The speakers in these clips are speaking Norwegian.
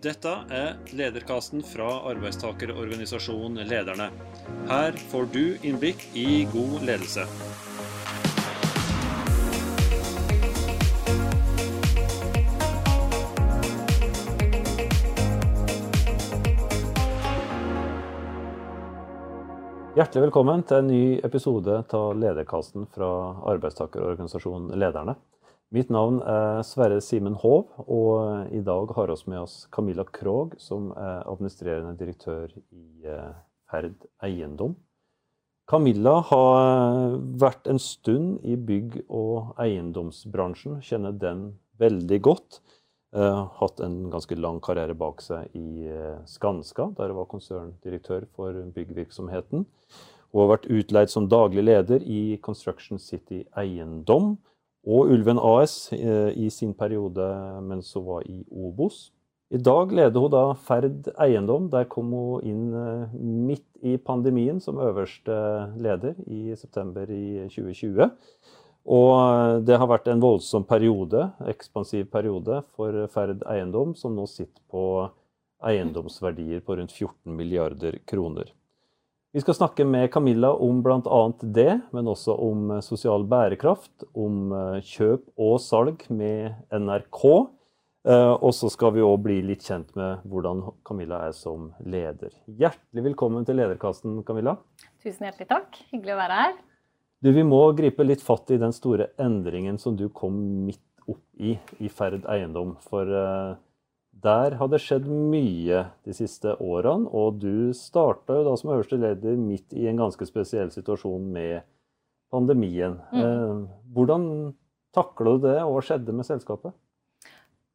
Dette er lederkasten fra arbeidstakerorganisasjonen Lederne. Her får du innblikk i god ledelse. Hjertelig velkommen til en ny episode av Lederkasten fra arbeidstakerorganisasjonen Lederne. Mitt navn er Sverre Simen Hov, og i dag har vi med oss Camilla Krogh, som er administrerende direktør i eh, Ferd Eiendom. Camilla har vært en stund i bygg- og eiendomsbransjen, kjenner den veldig godt. Uh, hatt en ganske lang karriere bak seg i Skanska, der hun var konserndirektør for byggvirksomheten. Hun har vært utleid som daglig leder i Construction City Eiendom og Ulven AS uh, i sin periode mens hun var i Obos. I dag leder hun da Ferd Eiendom. Der kom hun inn midt i pandemien som øverste leder i september i 2020. Og eh, det har vært en voldsom periode, ekspansiv periode for Ferd Eiendom, som nå sitter på eiendomsverdier på rundt 14 milliarder kroner. Vi skal snakke med Camilla om bl.a. det, men også om eh, sosial bærekraft, om eh, kjøp og salg med NRK. Og så skal vi òg bli litt kjent med hvordan Camilla er som leder. Hjertelig velkommen til Lederkassen, Camilla. Tusen hjertelig takk. Hyggelig å være her. Du, vi må gripe litt fatt i den store endringen som du kom midt opp i i Ferd eiendom. For uh, der har det skjedd mye de siste årene. Og du starta jo da som øverste leder midt i en ganske spesiell situasjon med pandemien. Mm. Uh, hvordan takla du det, og hva skjedde med selskapet?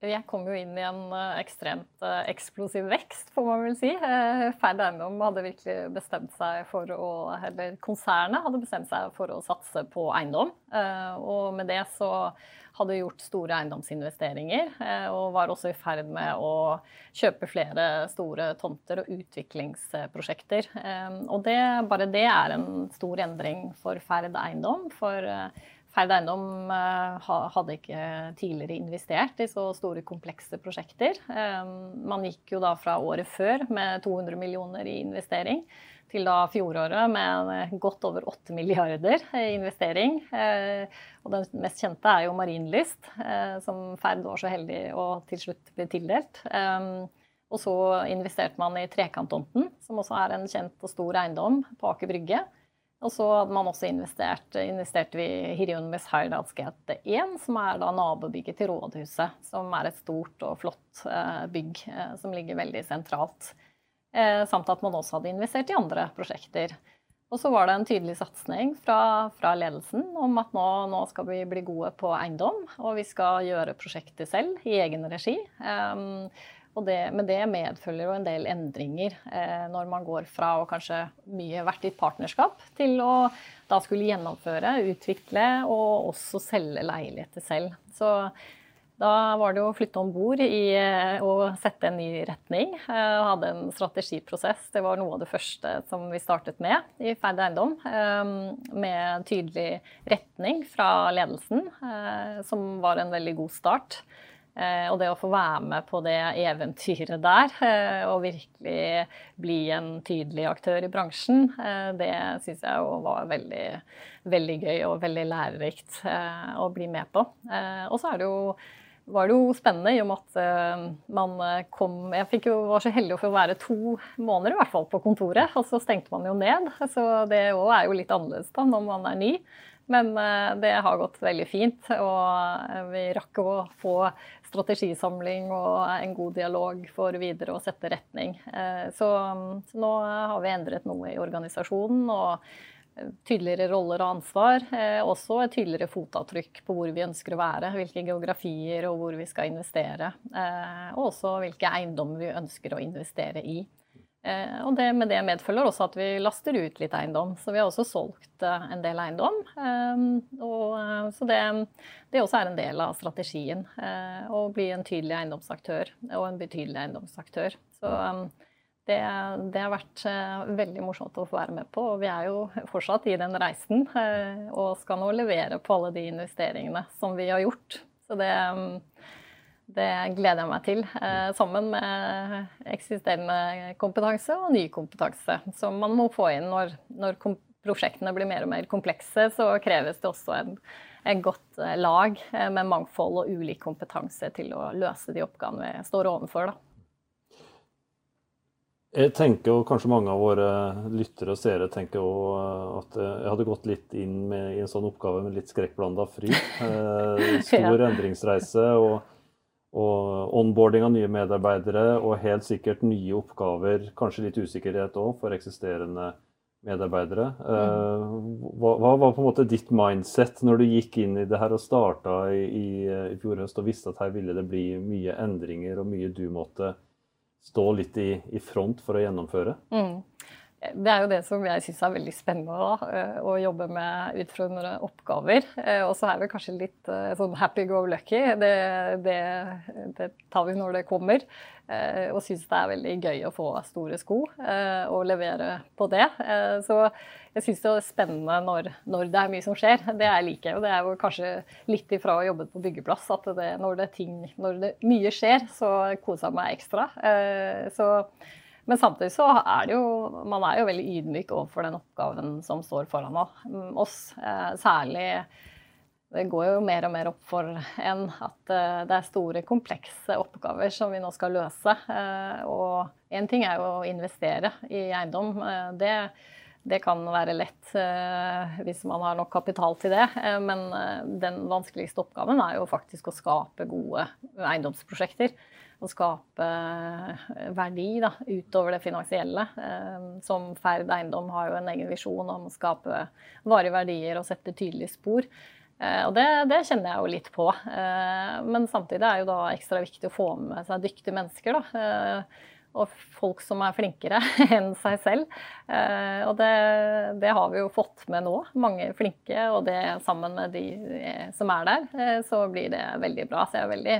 Jeg kom jo inn i en eh, ekstremt eh, eksplosiv vekst, får man vel si. Eh, Ferd Eiendom hadde virkelig bestemt seg for å Eller konsernet hadde bestemt seg for å satse på eiendom. Og med det så hadde gjort store eiendomsinvesteringer, og var også i ferd med å kjøpe flere store tomter og utviklingsprosjekter. Og det, bare det er en stor endring for Ferd Eiendom. for Ferd Eiendom eh, hadde ikke tidligere investert i så store, komplekse prosjekter. Eh, man gikk jo da fra året før med 200 millioner i investering til da fjoråret med godt over 8 milliarder i investering. Eh, og den mest kjente er jo Marienlyst, som Ferd var så heldig å til slutt bli tildelt. Og så investerte man i Trekanttomten, som også er en kjent og stor eiendom på Aker Brygge. Og så hadde man også investert investerte vi i Hirionemis Heirdalsgate 1, som er da nabobygget til rådhuset. Som er et stort og flott eh, bygg eh, som ligger veldig sentralt. Eh, samt at man også hadde investert i andre prosjekter. Og så var det en tydelig satsing fra, fra ledelsen om at nå, nå, skal vi bli gode på eiendom, og vi skal gjøre prosjektet selv i egen regi. Og det, men det medfølger jo en del endringer eh, når man går fra å kanskje mye vært i partnerskap, til å da skulle gjennomføre, utvikle og også selge leiligheter selv. Så da var det å flytte om bord eh, og sette en ny retning. Eh, hadde en strategiprosess. Det var noe av det første som vi startet med i Ferd eiendom. Eh, med tydelig retning fra ledelsen, eh, som var en veldig god start. Eh, og det å få være med på det eventyret der, eh, og virkelig bli en tydelig aktør i bransjen, eh, det syns jeg var veldig, veldig gøy og veldig lærerikt å bli med på. Og så var det jo spennende i og med at man kom Jeg jo, var så heldig å få være to måneder i hvert fall på kontoret, og så stengte man jo ned. Så det òg er jo litt annerledes da når man er ny. Men det har gått veldig fint, og vi rakk å få strategisamling og en god dialog for videre å sette retning. Eh, så, nå har vi endret noe i organisasjonen. og tydeligere roller og ansvar. Eh, også et tydeligere fotavtrykk på hvor vi ønsker å være. Hvilke geografier og hvor vi skal investere. Eh, og også hvilke eiendommer vi ønsker å investere i. Eh, og det, med det medfølger også at vi laster ut litt eiendom. Så vi har også solgt eh, en del eiendom. Eh, og, så det, det, også er en del av strategien. Å bli en tydelig eiendomsaktør og en betydelig eiendomsaktør. Så det, det, har vært veldig morsomt å få være med på. Og vi er jo fortsatt i den reisen og skal nå levere på alle de investeringene som vi har gjort. Så det Det gleder jeg meg til. Eh, sammen med eksisterende kompetanse og ny kompetanse som man må få inn når, når prosjektene blir mer og mer komplekse. Så kreves det også en, en godt eh, lag eh, med mangfold og ulik kompetanse til å løse de oppgavene vi står overfor. Da. Jeg tenker, og kanskje mange av våre lyttere og seere tenker også at jeg hadde gått litt inn med, i en sånn oppgave med litt skrekkblanda fryd. Eh, stor ja. endringsreise og, og, onboarding av nye medarbeidere og helt sikkert nye oppgaver. Kanskje litt usikkerhet òg for eksisterende medarbeidere. Eh, hva, hva, var på en måte ditt mindset når du gikk inn i det her og starta i, i, i fjor høst og visste at her ville det bli mye endringer og mye du måtte stå litt i, i front for å gjennomføre? Mm. Det er jo det som jeg syns er veldig spennende, da, eh, å jobbe med ut fra noen oppgaver. Eh, og så er vi kanskje litt eh, sånn happy go lucky. Det, det, det tar vi når det kommer. Og syns det er veldig gøy å få store sko og levere på det. Så jeg syns det er spennende når, når, det er mye som skjer. Det jeg liker. Og det er jo kanskje litt ifra å jobbe på byggeplass at det, når, det ting, når det mye skjer, så koser jeg meg ekstra. Så men samtidig så er det jo Man er jo veldig ydmyk overfor den oppgaven som står foran oss. Eh, særlig Det går jo mer og mer opp for en at eh, det er store, komplekse oppgaver som vi nå skal løse. Eh, og én ting er jo å investere i eiendom. Det, det kan være lett hvis man har nok kapital til det. Men den vanskeligste oppgaven er jo faktisk å skape gode eiendomsprosjekter å skape eh, verdi da, utover det finansielle. Eh, som Ferd eiendom har jo en egen visjon om å skape varige verdier og sette tydelige spor. Eh, og det, det, kjenner jeg jo litt på. Men samtidig er jo da ekstra viktig å få med seg dyktige mennesker. da, og folk som er flinkere enn seg selv. Og det, det, har vi jo fått med nå. Mange flinke, og det sammen med de som er der, så blir det veldig bra. Så jeg er veldig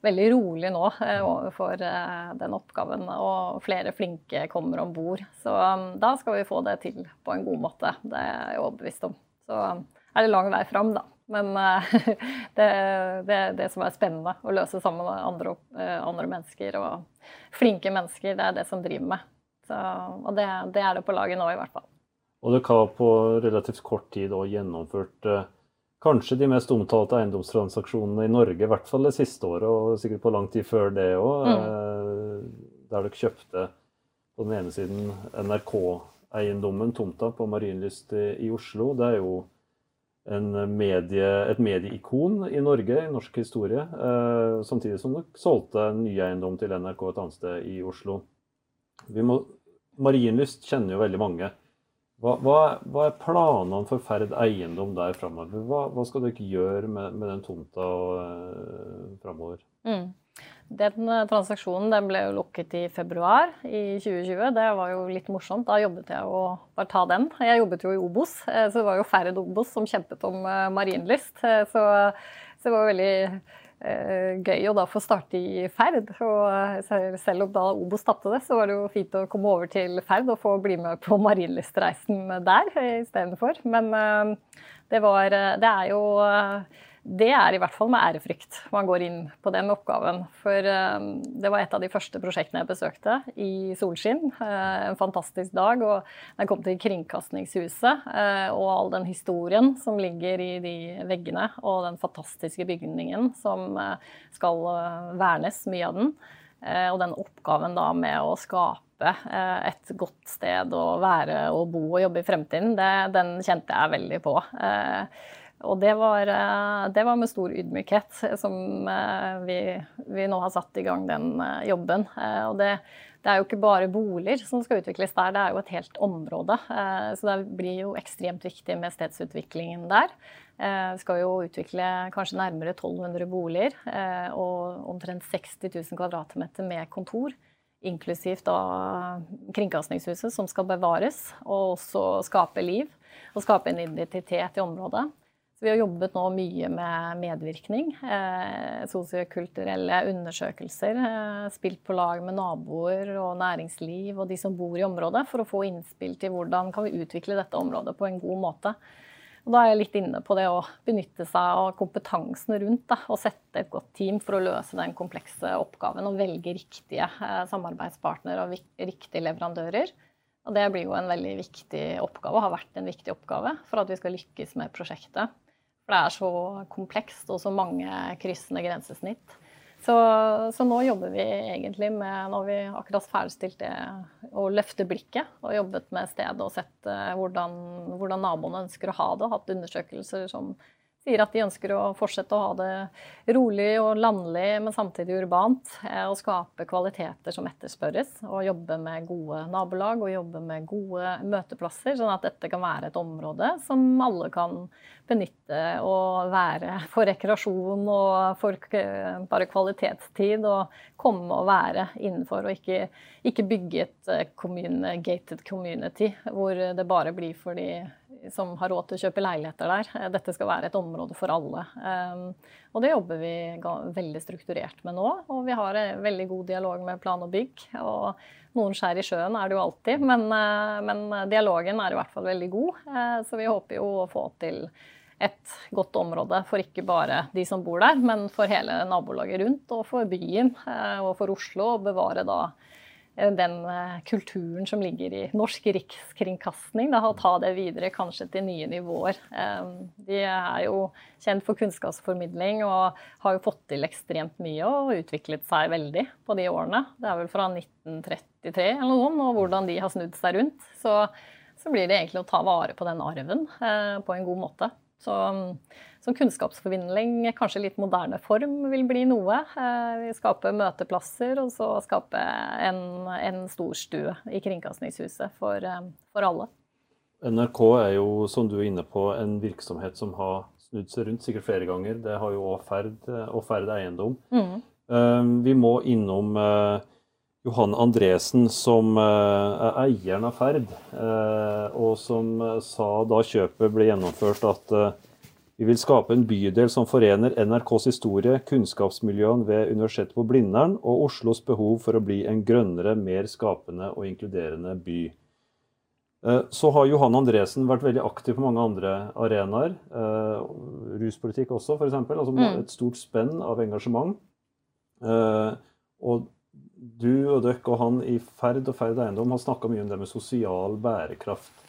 veldig rolig nå eh, overfor eh, den oppgaven. Og flere flinke kommer om bord. Så um, da skal vi få det til på en god måte. Det er jeg overbevist om. Så um, er det lang vei fram, da. Men eh, det, det, det som er spennende, å løse sammen med andre, andre, mennesker og flinke mennesker, det er det som driver med. Så, og det, det, er det på laget nå, i hvert fall. Og dere har på relativt kort tid gjennomført kanskje de mest omtalte eiendomstransaksjonene i Norge, i hvert fall det siste året, og sikkert på lang tid før det òg. Mm. Eh, der dere kjøpte på den ene siden NRK-eiendommen, tomta på Marienlyst i Oslo. Det er jo medie, et medieikon i Norge, i norsk historie. Eh, samtidig som dere solgte en ny eiendom til NRK et annet sted i Oslo. Må, Marienlyst kjenner jo veldig mange. Hva, hva, hva, er planene for Ferd eiendom der framover? Hva, hva, skal dere gjøre med, med den tomta uh, framover? Mm. Den uh, transaksjonen den ble jo lukket i februar i 2020. Det var jo litt morsomt. Da jobbet jeg å bare ta den. Jeg jobbet jo i Obos, uh, så det var jo færre Obos som kjempet om Marienlyst. Så, så det var veldig Eh, gøy å da få starte i Ferd. Og selv om da Obos tapte det, så var det jo fint å komme over til Ferd og få bli med på Marienlystreisen der istedenfor. Men eh, det var Det er jo det er i hvert fall med ærefrykt man går inn på den oppgaven. For uh, det var et av de første prosjektene jeg besøkte i solskinn. Uh, en fantastisk dag. Og jeg kom til Kringkastingshuset uh, og all den historien som ligger i de veggene, og den fantastiske bygningen som skal vernes, mye av den, og den oppgaven da med å skape et godt sted å være og bo og jobbe i fremtiden, det, den kjente jeg veldig på. Og det var, eh, det var, med stor ydmykhet som eh, vi, vi, nå har satt i gang den eh, jobben. Og det, det, er jo ikke bare boliger som skal utvikles der, det er jo et helt område. Så det blir jo ekstremt viktig med stedsutviklingen der. Vi skal jo utvikle kanskje nærmere 1200 boliger og omtrent 60 000 kvadratmeter med kontor. Inklusivt da Kringkastingshuset, som skal bevares, og også skape liv. Og skape en identitet i området. Så vi har jobbet nå mye med medvirkning. Eh, sosiokulturelle undersøkelser. Eh, spilt på lag med naboer og næringsliv og de som bor i området, for å få innspill til hvordan kan vi utvikle dette området på en god måte. Og da er jeg litt inne på det å benytte seg av kompetansen rundt da, og sette et godt team for å løse den komplekse oppgaven og velge riktige eh, samarbeidspartnere og riktige leverandører. Og det blir jo en veldig viktig oppgave, og har vært en viktig oppgave for at vi skal lykkes med prosjektet. For det er så komplekst og så mange kryssende grensesnitt. Så, så, nå jobber vi egentlig med Nå har vi akkurat ferdigstilt det å løfte blikket og jobbet med stedet og sett eh, hvordan, hvordan naboene ønsker å ha det. Og hatt undersøkelser som sier at de ønsker å fortsette å ha det rolig og landlig, men samtidig urbant. Eh, og skape kvaliteter som etterspørres. Og jobbe med gode nabolag og jobbe med gode møteplasser. Sånn at dette kan være et område som alle kan benytte og være for rekreasjon og for bare kvalitetstid. Og komme og være innenfor, og ikke, ikke bygge et eh, gated community hvor det bare blir for de som har råd til å kjøpe leiligheter der. Eh, dette skal være et område for alle. Ehm, og det jobber vi veldig strukturert med nå. Og vi har en veldig god dialog med plan og bygg. Og noen skjær i sjøen er det jo alltid, men, eh, men dialogen er i hvert fall veldig god. Eh, så vi håper jo å få til et godt område for ikke bare de som bor der, men for hele nabolaget rundt, og for byen og for Oslo. Og bevare da den eh, kulturen som ligger i norsk rikskringkasting, da, og ta det videre kanskje til nye nivåer. Eh, de er jo kjent for kunnskapsformidling og har jo fått til ekstremt mye og utviklet seg veldig på de årene. Det er vel fra 1933 eller noe sånt, og hvordan de har snudd seg rundt. Så, så blir det egentlig å ta vare på den arven på en god måte. Så som kunnskapsforvindling, kanskje litt moderne form, vil bli noe. Eh, vi skaper møteplasser, og så skape en, en storstue i Kringkastingshuset for, eh, for, alle. NRK er jo, som du er inne på, en virksomhet som har snudd seg rundt sikkert flere ganger. Det har jo òg Ferd og Ferd eiendom. Mm. Eh, vi må innom Johan Andresen, som er eieren av Ferd, og som sa da kjøpet ble gjennomført at vi vil skape en bydel som forener NRKs historie, kunnskapsmiljøene ved Universitetet på Blindern og Oslos behov for å bli en grønnere, mer skapende og inkluderende by. Eh, så har Johan Andresen vært veldig aktiv på mange andre arenaer. Eh, ruspolitikk også, f.eks. Altså mm. et stort spenn av engasjement. Eh, og du og dere og han i Ferd og Ferd Eiendom har snakka mye om det med sosial bærekraft.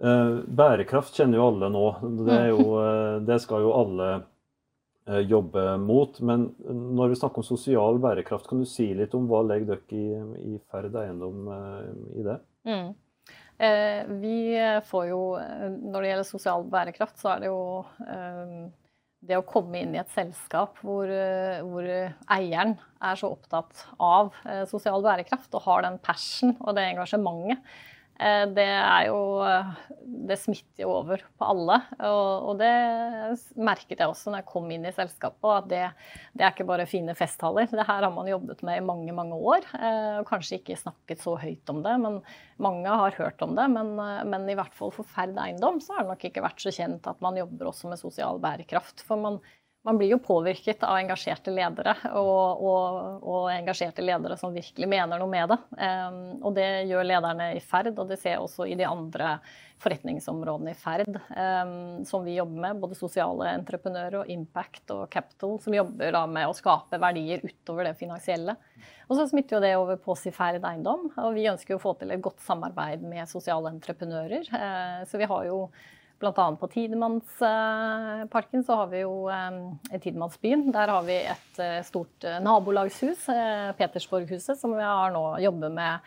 Eh, bærekraft kjenner jo alle nå. Det, jo, eh, det, skal jo alle eh, jobbe mot. Men når vi snakker om sosial bærekraft, kan du si litt om hva legger dere i, i Ferd eiendom i det? Mm. Vi får jo, når det gjelder sosial bærekraft, så er det jo det å komme inn i et selskap hvor, hvor, eieren er så opptatt av sosial bærekraft og har den passion og det engasjementet Eh, det er jo Det smitter jo over på alle. Og, og det merket jeg også når jeg kom inn i selskapet, at det, det, er ikke bare fine festtaler. Det her har man jobbet med i mange, mange år. Eh, og kanskje ikke snakket så høyt om det, men mange har hørt om det. Men, men i hvert fall for Ferd eiendom så har det nok ikke vært så kjent at man jobber også med sosial bærekraft. For man man blir jo påvirket av engasjerte ledere, og, og, og, engasjerte ledere som virkelig mener noe med det. Og det gjør lederne i Ferd, og det ser jeg også i de andre forretningsområdene i Ferd som vi jobber med. Både sosiale entreprenører og Impact og Capital, som jobber da med å skape verdier utover det finansielle. Og så smitter jo det over på oss i Ferd eiendom, og vi ønsker jo å få til et godt samarbeid med sosiale entreprenører. Uh, så vi har jo Bl.a. på Tidemannsparken så har vi jo eh, Tidemannsbyen. Der har vi et eh, stort eh, nabolagshus, Petersborghuset, som vi har nå jobber med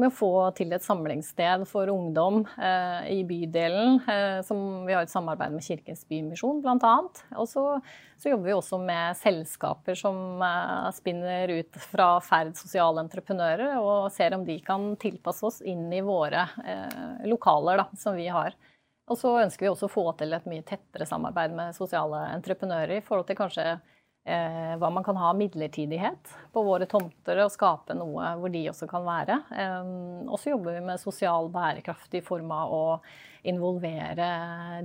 med å få til et samlingssted for ungdom eh, i bydelen. Eh, som vi har et samarbeid med Kirkens Bymisjon bl.a. Og så, så, jobber vi også med selskaper som eh, spinner ut fra Ferd sosiale entreprenører, og ser om de kan tilpasse oss inn i våre lokaler da, som vi har. Og så ønsker vi også å få til et mye tettere samarbeid med sosiale entreprenører i forhold til kanskje eh, hva man kan ha midlertidighet på våre tomter, og skape noe hvor de også kan være. Eh, og så jobber vi med sosial bærekraft i form av å involvere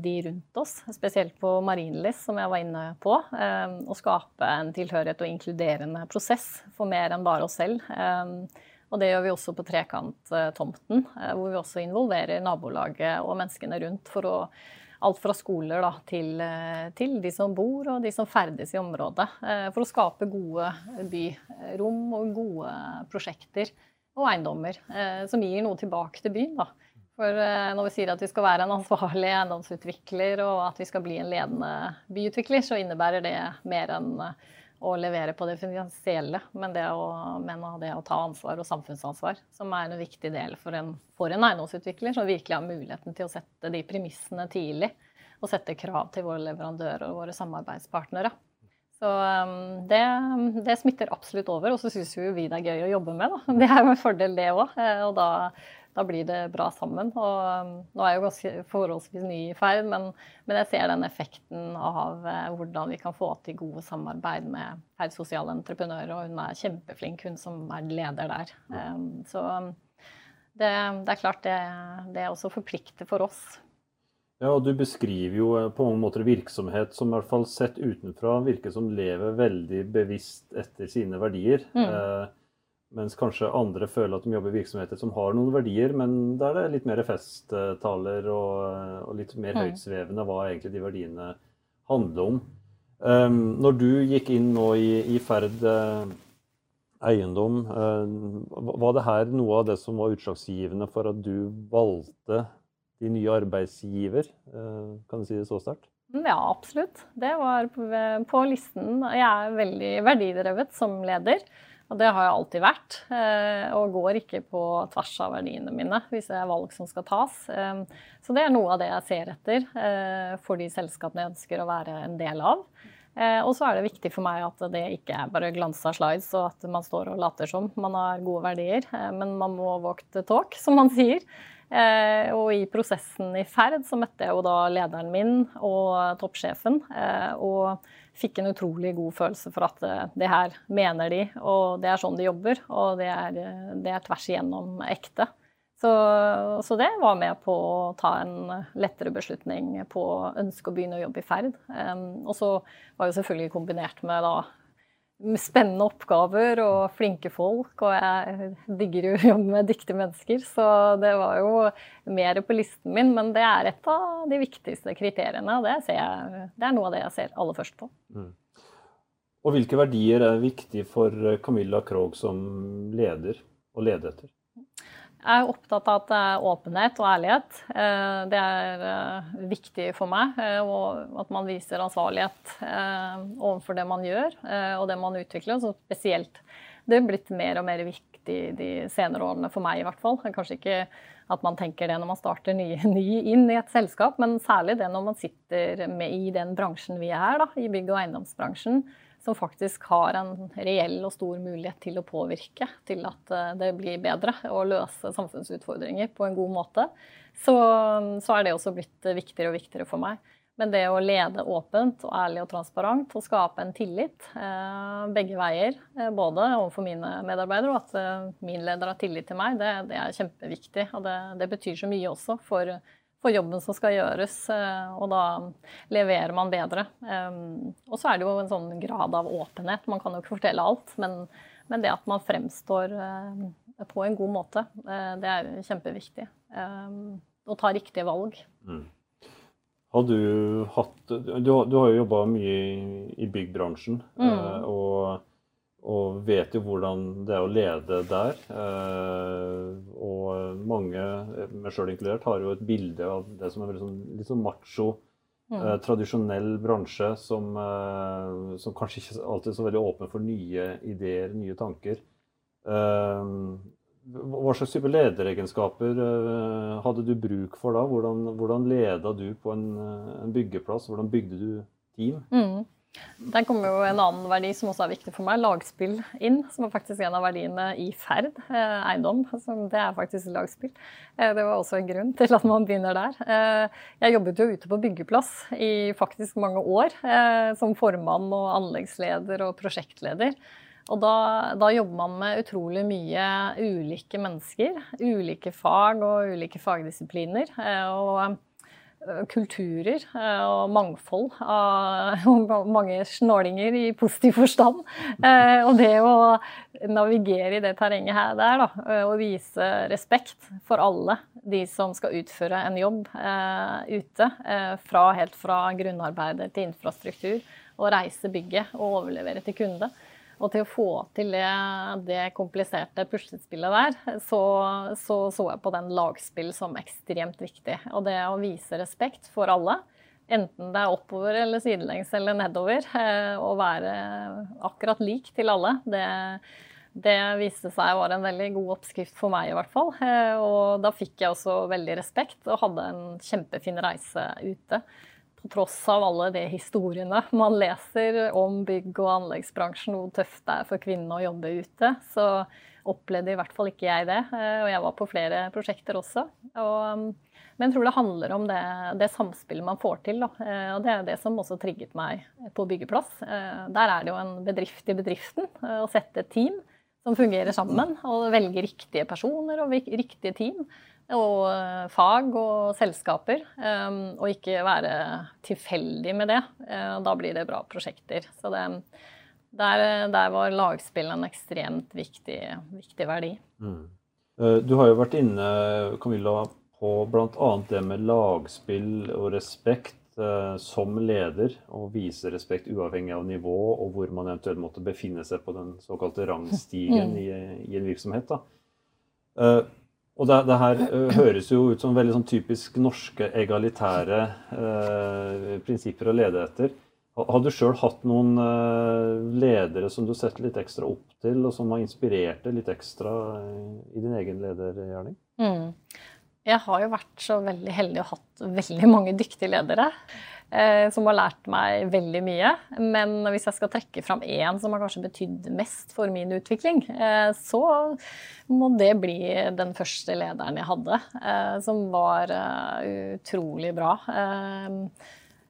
de rundt oss, spesielt på Marienlyst, som jeg var inne på. Eh, og skape en tilhørighet og inkluderende prosess for mer enn bare oss selv. Eh, og det gjør vi også på Trekanttomten, eh, hvor vi også involverer nabolaget og menneskene rundt for å alt fra skoler da, til, til, de som bor og de som ferdes i området. For å skape gode byrom og gode prosjekter og eiendommer som gir noe tilbake til byen. da. For eh, når vi sier at vi skal være en ansvarlig eiendomsutvikler og at vi skal bli en ledende byutvikler, så innebærer det mer enn eh, å levere på det finansielle, men det å, men det å ta ansvar og samfunnsansvar, som er en viktig del for en, for en eiendomsutvikler, som virkelig har muligheten til å sette de premissene tidlig og sette krav til våre leverandører og våre samarbeidspartnere. Så um, det, det, smitter absolutt over, og så syns vi det er gøy å jobbe med. Da. Det er jo en fordel, det òg. Eh, og da da blir det bra sammen. Og um, nå er jeg jo ganske forholdsvis ny i ferd, men, men jeg ser den effekten av uh, hvordan vi kan få til gode samarbeid med Ferd sosiale entreprenører, og hun er kjempeflink, hun som er leder der. Um, så um, det, det, er klart det, det også forplikter for oss. Ja, og Du beskriver jo uh, på mange måter virksomhet som i hvert fall sett utenfra virker som lever veldig bevisst etter sine verdier. Mm. Mens kanskje andre føler at de jobber i virksomheter som har noen verdier, men der det er litt mer festtaler og, og litt mer mm. høytsvevende hva egentlig de verdiene handler om. Um, når du gikk inn nå i, i Ferd uh, eiendom, uh, var det her noe av det som var utslagsgivende for at du valgte de nye arbeidsgiver? Uh, kan du si det så sterkt? Ja, absolutt. Det var på, på listen. Jeg er veldig verdidrevet som leder. Og det har jeg alltid vært, eh, og går ikke på tvers av verdiene mine hvis det er valg som skal tas. Eh, så det er noe av det jeg ser etter eh, for de selskapene jeg ønsker å være en del av. Og så er det viktig for meg at det ikke er bare glansa slides og at man står og later som man har gode verdier, men man må walk the talk, som man sier. Og i prosessen i ferd så møtte jeg jo da lederen min og toppsjefen. Og fikk en utrolig god følelse for at eh, det her mener de, og det er sånn de jobber. Og det er, eh, det er tvers igjennom ekte. Så, så, det var med på å ta en lettere beslutning på å ønske å begynne å jobbe i Ferd. Um, og så var jo selvfølgelig kombinert med da spennende oppgaver og flinke folk. Og jeg digger jo å jobbe med dyktige mennesker, så det var jo mer på listen min. Men det er et av de viktigste kriteriene, og det, jeg, det er noe av det jeg ser aller først på. Mm. Og hvilke verdier er viktige for Camilla Krogh som leder og leder etter? Jeg er opptatt av at det er åpenhet og ærlighet. Eh, det er eh, viktig for meg. Eh, og at man viser ansvarlighet overfor det man gjør og det man utvikler. Så spesielt det er blitt mer og mer viktig de senere årene, for meg i hvert fall. Kanskje ikke at man tenker det når man starter ny, ny inn i et selskap, men særlig det når man sitter med i den bransjen vi er, da, i bygg- og eiendomsbransjen som faktisk har en reell og stor mulighet til å påvirke til at eh, det blir bedre å løse samfunnsutfordringer på en god måte, så, så er det også blitt viktigere og viktigere for meg. Men det å lede åpent og ærlig og transparent og skape en tillit eh, begge veier, eh, både overfor mine medarbeidere og at eh, min leder har tillit til meg, det, det er kjempeviktig. Og det, det, betyr så mye også for for jobben som skal gjøres, eh, og da leverer man bedre. Eh, og så er det jo en sånn grad av åpenhet. Man kan jo ikke fortelle alt, men, men det at man fremstår eh, på en god måte, det er kjempeviktig. Og ta riktige valg. Mm. Har du hatt Du, du har jo jobba mye i, i byggbransjen. Mm. og og vet jo hvordan det er å lede der. Eh, og mange, meg sjøl inkludert, har jo et bilde av det som er veldig sånn, litt sånn macho, mm. eh, tradisjonell bransje som, eh, som, kanskje ikke alltid er så veldig åpen for nye ideer, nye tanker. Hva slags type lederegenskaper hadde du bruk for da? Hvordan, hvordan leda du på en, en, byggeplass? Hvordan bygde du team? Mm. Der kommer jo en annen verdi som også er viktig for meg, lagspill inn. Som er faktisk en av verdiene i Ferd eh, eiendom. det er faktisk lagspill. Eh, det var også en grunn til at man begynner der. Eh, jeg jobbet jo ute på byggeplass i faktisk mange år. Som formann og anleggsleder og prosjektleder. Og da, da, jobber man med utrolig mye ulike mennesker. Ulike fag og ulike fagdisipliner. Og kulturer og mangfold av mange snålinger i positiv forstand. Og det å navigere i det terrenget her der, da, og vise respekt for alle de som skal utføre en jobb ute, fra, helt fra grunnarbeidet til infrastruktur, og reise bygget og overlevere til kunde. Og til å få til det, det kompliserte puslespillet der, så, så, så jeg på den lagspill som ekstremt viktig. Og det å vise respekt for alle, enten det er oppover eller sidelengs eller nedover, eh, å være akkurat lik til alle, det, det viste seg var en veldig god oppskrift for meg, i hvert fall. Eh, og da fikk jeg også veldig respekt og hadde en kjempefin reise ute tross av alle de historiene man leser om bygg- og anleggsbransjen, hvor tøft det er for kvinnene å jobbe ute, så opplevde i hvert fall ikke jeg det. Eh, og jeg var på flere prosjekter også. Og, mm, men jeg tror det handler om det, det samspillet man får til. Da. Eh, og det er det som også trigget meg på byggeplass. Eh, der er det jo en bedrift i bedriften å sette et team som fungerer sammen, og velge riktige personer og riktige team og eh, fag og selskaper. Um, og ikke være tilfeldig med det. Uh, da blir det bra prosjekter. Så det, der, der, var lagspill en ekstremt viktig, viktig verdi. Mm. Du har jo vært inne Camilla, på bl.a. det med lagspill og respekt som leder. Og vise respekt uavhengig av nivå og hvor man eventuelt måtte befinne seg på den såkalte rangstigen mm. i, i, en virksomhet. da. Og det, det her uh, høres jo ut som veldig sånn typisk norske egalitære uh, prinsipper å lede etter. Har du sjøl hatt noen uh, ledere som du setter litt ekstra opp til, og som har inspirert deg litt ekstra i din egen ledergjerning? Mm. Jeg har jo vært så veldig heldig og hatt veldig mange dyktige ledere. Eh, som har lært meg veldig mye. Men hvis jeg skal trekke fram én som har kanskje betydd mest for min utvikling, eh, så må det bli den første lederen jeg hadde, eh, som var utrolig bra.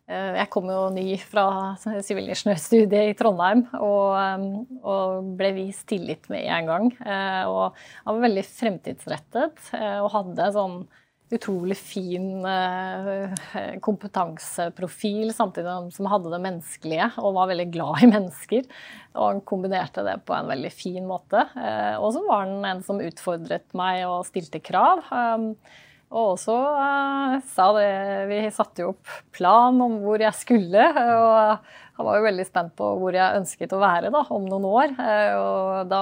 Jeg kom jo ny fra sivilingeniørstudiet i Trondheim og, og, ble vist tillit med en gang. Og han var veldig fremtidsrettet og hadde sånn utrolig fin eh, kompetanseprofil, samtidig som hadde det menneskelige og var veldig glad i mennesker. Og han kombinerte det på en veldig fin måte. Eh, og så var han en som utfordret meg og stilte krav. Og også uh, sa det Vi satte jo opp plan om hvor jeg skulle. Og han var jo veldig spent på hvor jeg ønsket å være da, om noen år. Uh, og da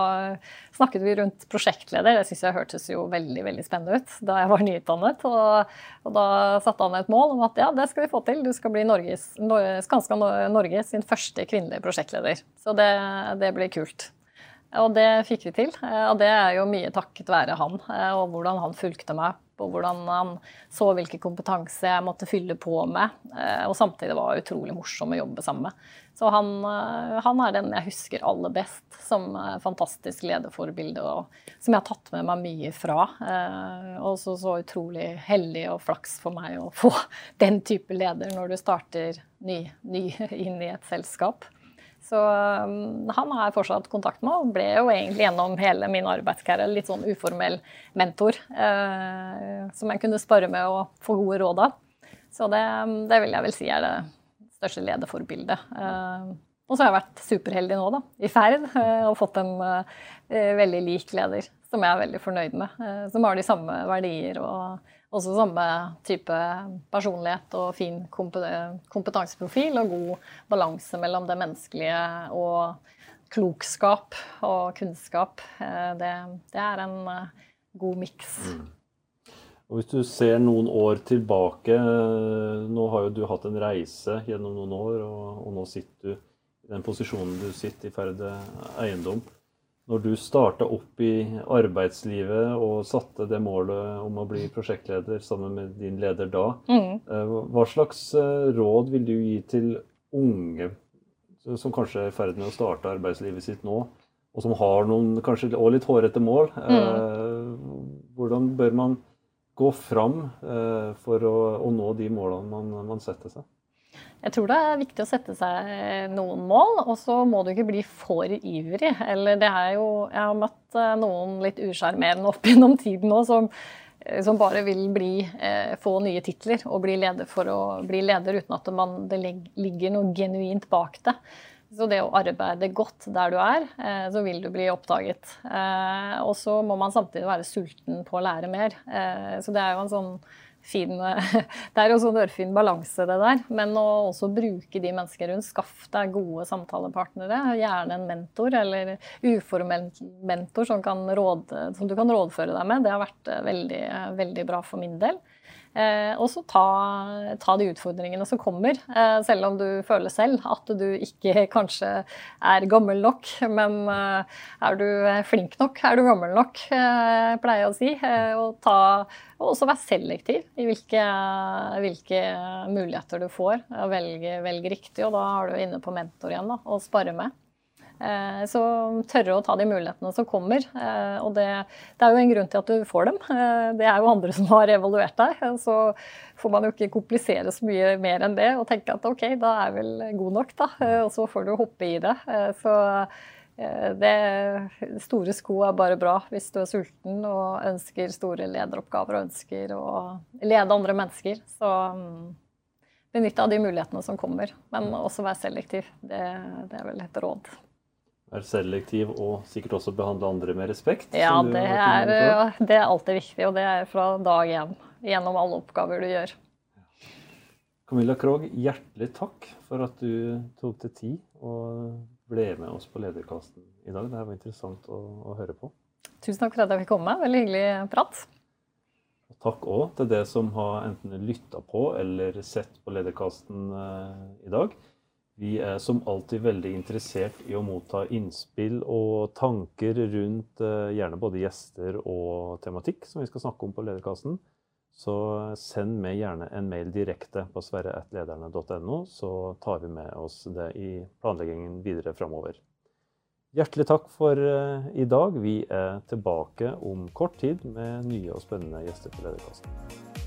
snakket vi rundt prosjektleder. Det syns jeg hørtes jo veldig veldig spennende ut da jeg var nyutdannet. Og, og, da satte han et mål om at ja, det skal vi få til. Du skal bli Norges, Skanska Norge sin første kvinnelige prosjektleder. Så det, det blir kult. Og det fikk vi til. Eh, og det er jo mye takket være han, og hvordan han fulgte meg og hvordan han så hvilken kompetanse jeg måtte fylle på med. Eh, og samtidig var det utrolig morsom å jobbe sammen med. Så han, eh, han, er den jeg husker aller best som fantastisk lederforbilde, og som jeg har tatt med meg mye fra. Eh, og så, så utrolig heldig og flaks for meg å få den type leder når du starter ny, ny inn i et selskap. Så um, han har jeg fortsatt kontakt med, og ble jo egentlig gjennom hele min arbeidskarriere litt sånn uformell mentor. uh, som jeg kunne spare med og få gode råd av. Så det, um, det, vil jeg vel si er det største lederforbildet. Uh, og så har jeg vært superheldig nå, da, i ferd, uh, og fått en veldig lik leder som jeg er veldig fornøyd med. Som har de samme verdier og også samme type personlighet og fin kompetanseprofil og god balanse mellom det menneskelige og klokskap og kunnskap. Eh, det, det er en eh, god miks. Mm. Og Hvis du ser noen år tilbake, eh, nå har jo du hatt en reise gjennom noen år, og, og nå sitter du i den posisjonen du sitter i Ferde eiendom når du starta opp i arbeidslivet og satte det målet om å bli prosjektleder sammen med din leder da, mm. Eh, hva slags eh, råd vil du gi til unge som kanskje er i ferd med å starte arbeidslivet sitt nå, og som har noen kanskje også litt hårete mål? Mm. Hvordan bør man gå fram for å, å nå de målene man, man setter seg? Jeg tror det er viktig å sette seg noen mål, og så må du ikke bli for ivrig. Eller det er jo Jeg har møtt eh, noen litt usjarmerende opp gjennom tiden nå som som bare vil bli, få nye titler og bli leder for å bli leder uten at man, det ligger noe genuint bak det. Så det å arbeide godt der du er, eh, så vil du bli oppdaget. Eh, og så må man samtidig være sulten på å lære mer. Eh, så det er jo en sånn fin Det er jo sånn ørfin balanse, det der. Men å også bruke de mennesker rundt. Skaff deg gode samtalepartnere. Gjerne en mentor eller uformell mentor som, råde, som, du kan rådføre deg med. Det har vært veldig, veldig bra for min del. Eh, og så ta, ta, de utfordringene som kommer, eh, selv om du føler selv at du ikke kanskje er gammel nok. Men eh, er du flink nok, er du gammel nok, pleier jeg å si. Og, ta, og også være selektiv i hvilke, hvilke muligheter du får. Velge, riktig, og da er du inne på mentor igjen da, og spare med. Eh, så tørre å ta de mulighetene som kommer. Eh, og det, det, er jo en grunn til at du får dem. Eh, det er jo andre som har evaluert deg. Så får man jo ikke komplisere så mye mer enn det og tenke at OK, da er jeg vel god nok, da. Og så får du hoppe i det. Så det, store sko er bare bra hvis du er sulten og ønsker store lederoppgaver og ønsker å lede andre mennesker. Så benytte benytt av de mulighetene som kommer, men også vær selektiv. Det, det er vel et råd være selektiv og sikkert også behandle andre med respekt? Ja, det er, det er, alltid viktig, og det er fra dag én. Gjennom alle oppgaver du gjør. Camilla Krogh, hjertelig takk for at du tok deg tid og ble med oss på Lederkasten i dag. Det var interessant å, å høre på. Tusen takk for at jeg fikk komme. Veldig hyggelig prat. Og takk òg til det som har enten lytta på eller sett på Lederkasten eh, i dag. Vi er som alltid veldig interessert i å motta innspill og tanker rundt eh, gjerne både gjester og tematikk som vi skal snakke om på Lederkassen. Så send meg gjerne en mail direkte på sverre.lederne.no, så tar vi med oss det i planleggingen videre framover. Hjertelig takk for eh, i dag. Vi er tilbake om kort tid med nye og spennende gjester på Lederkassen.